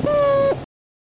Woo!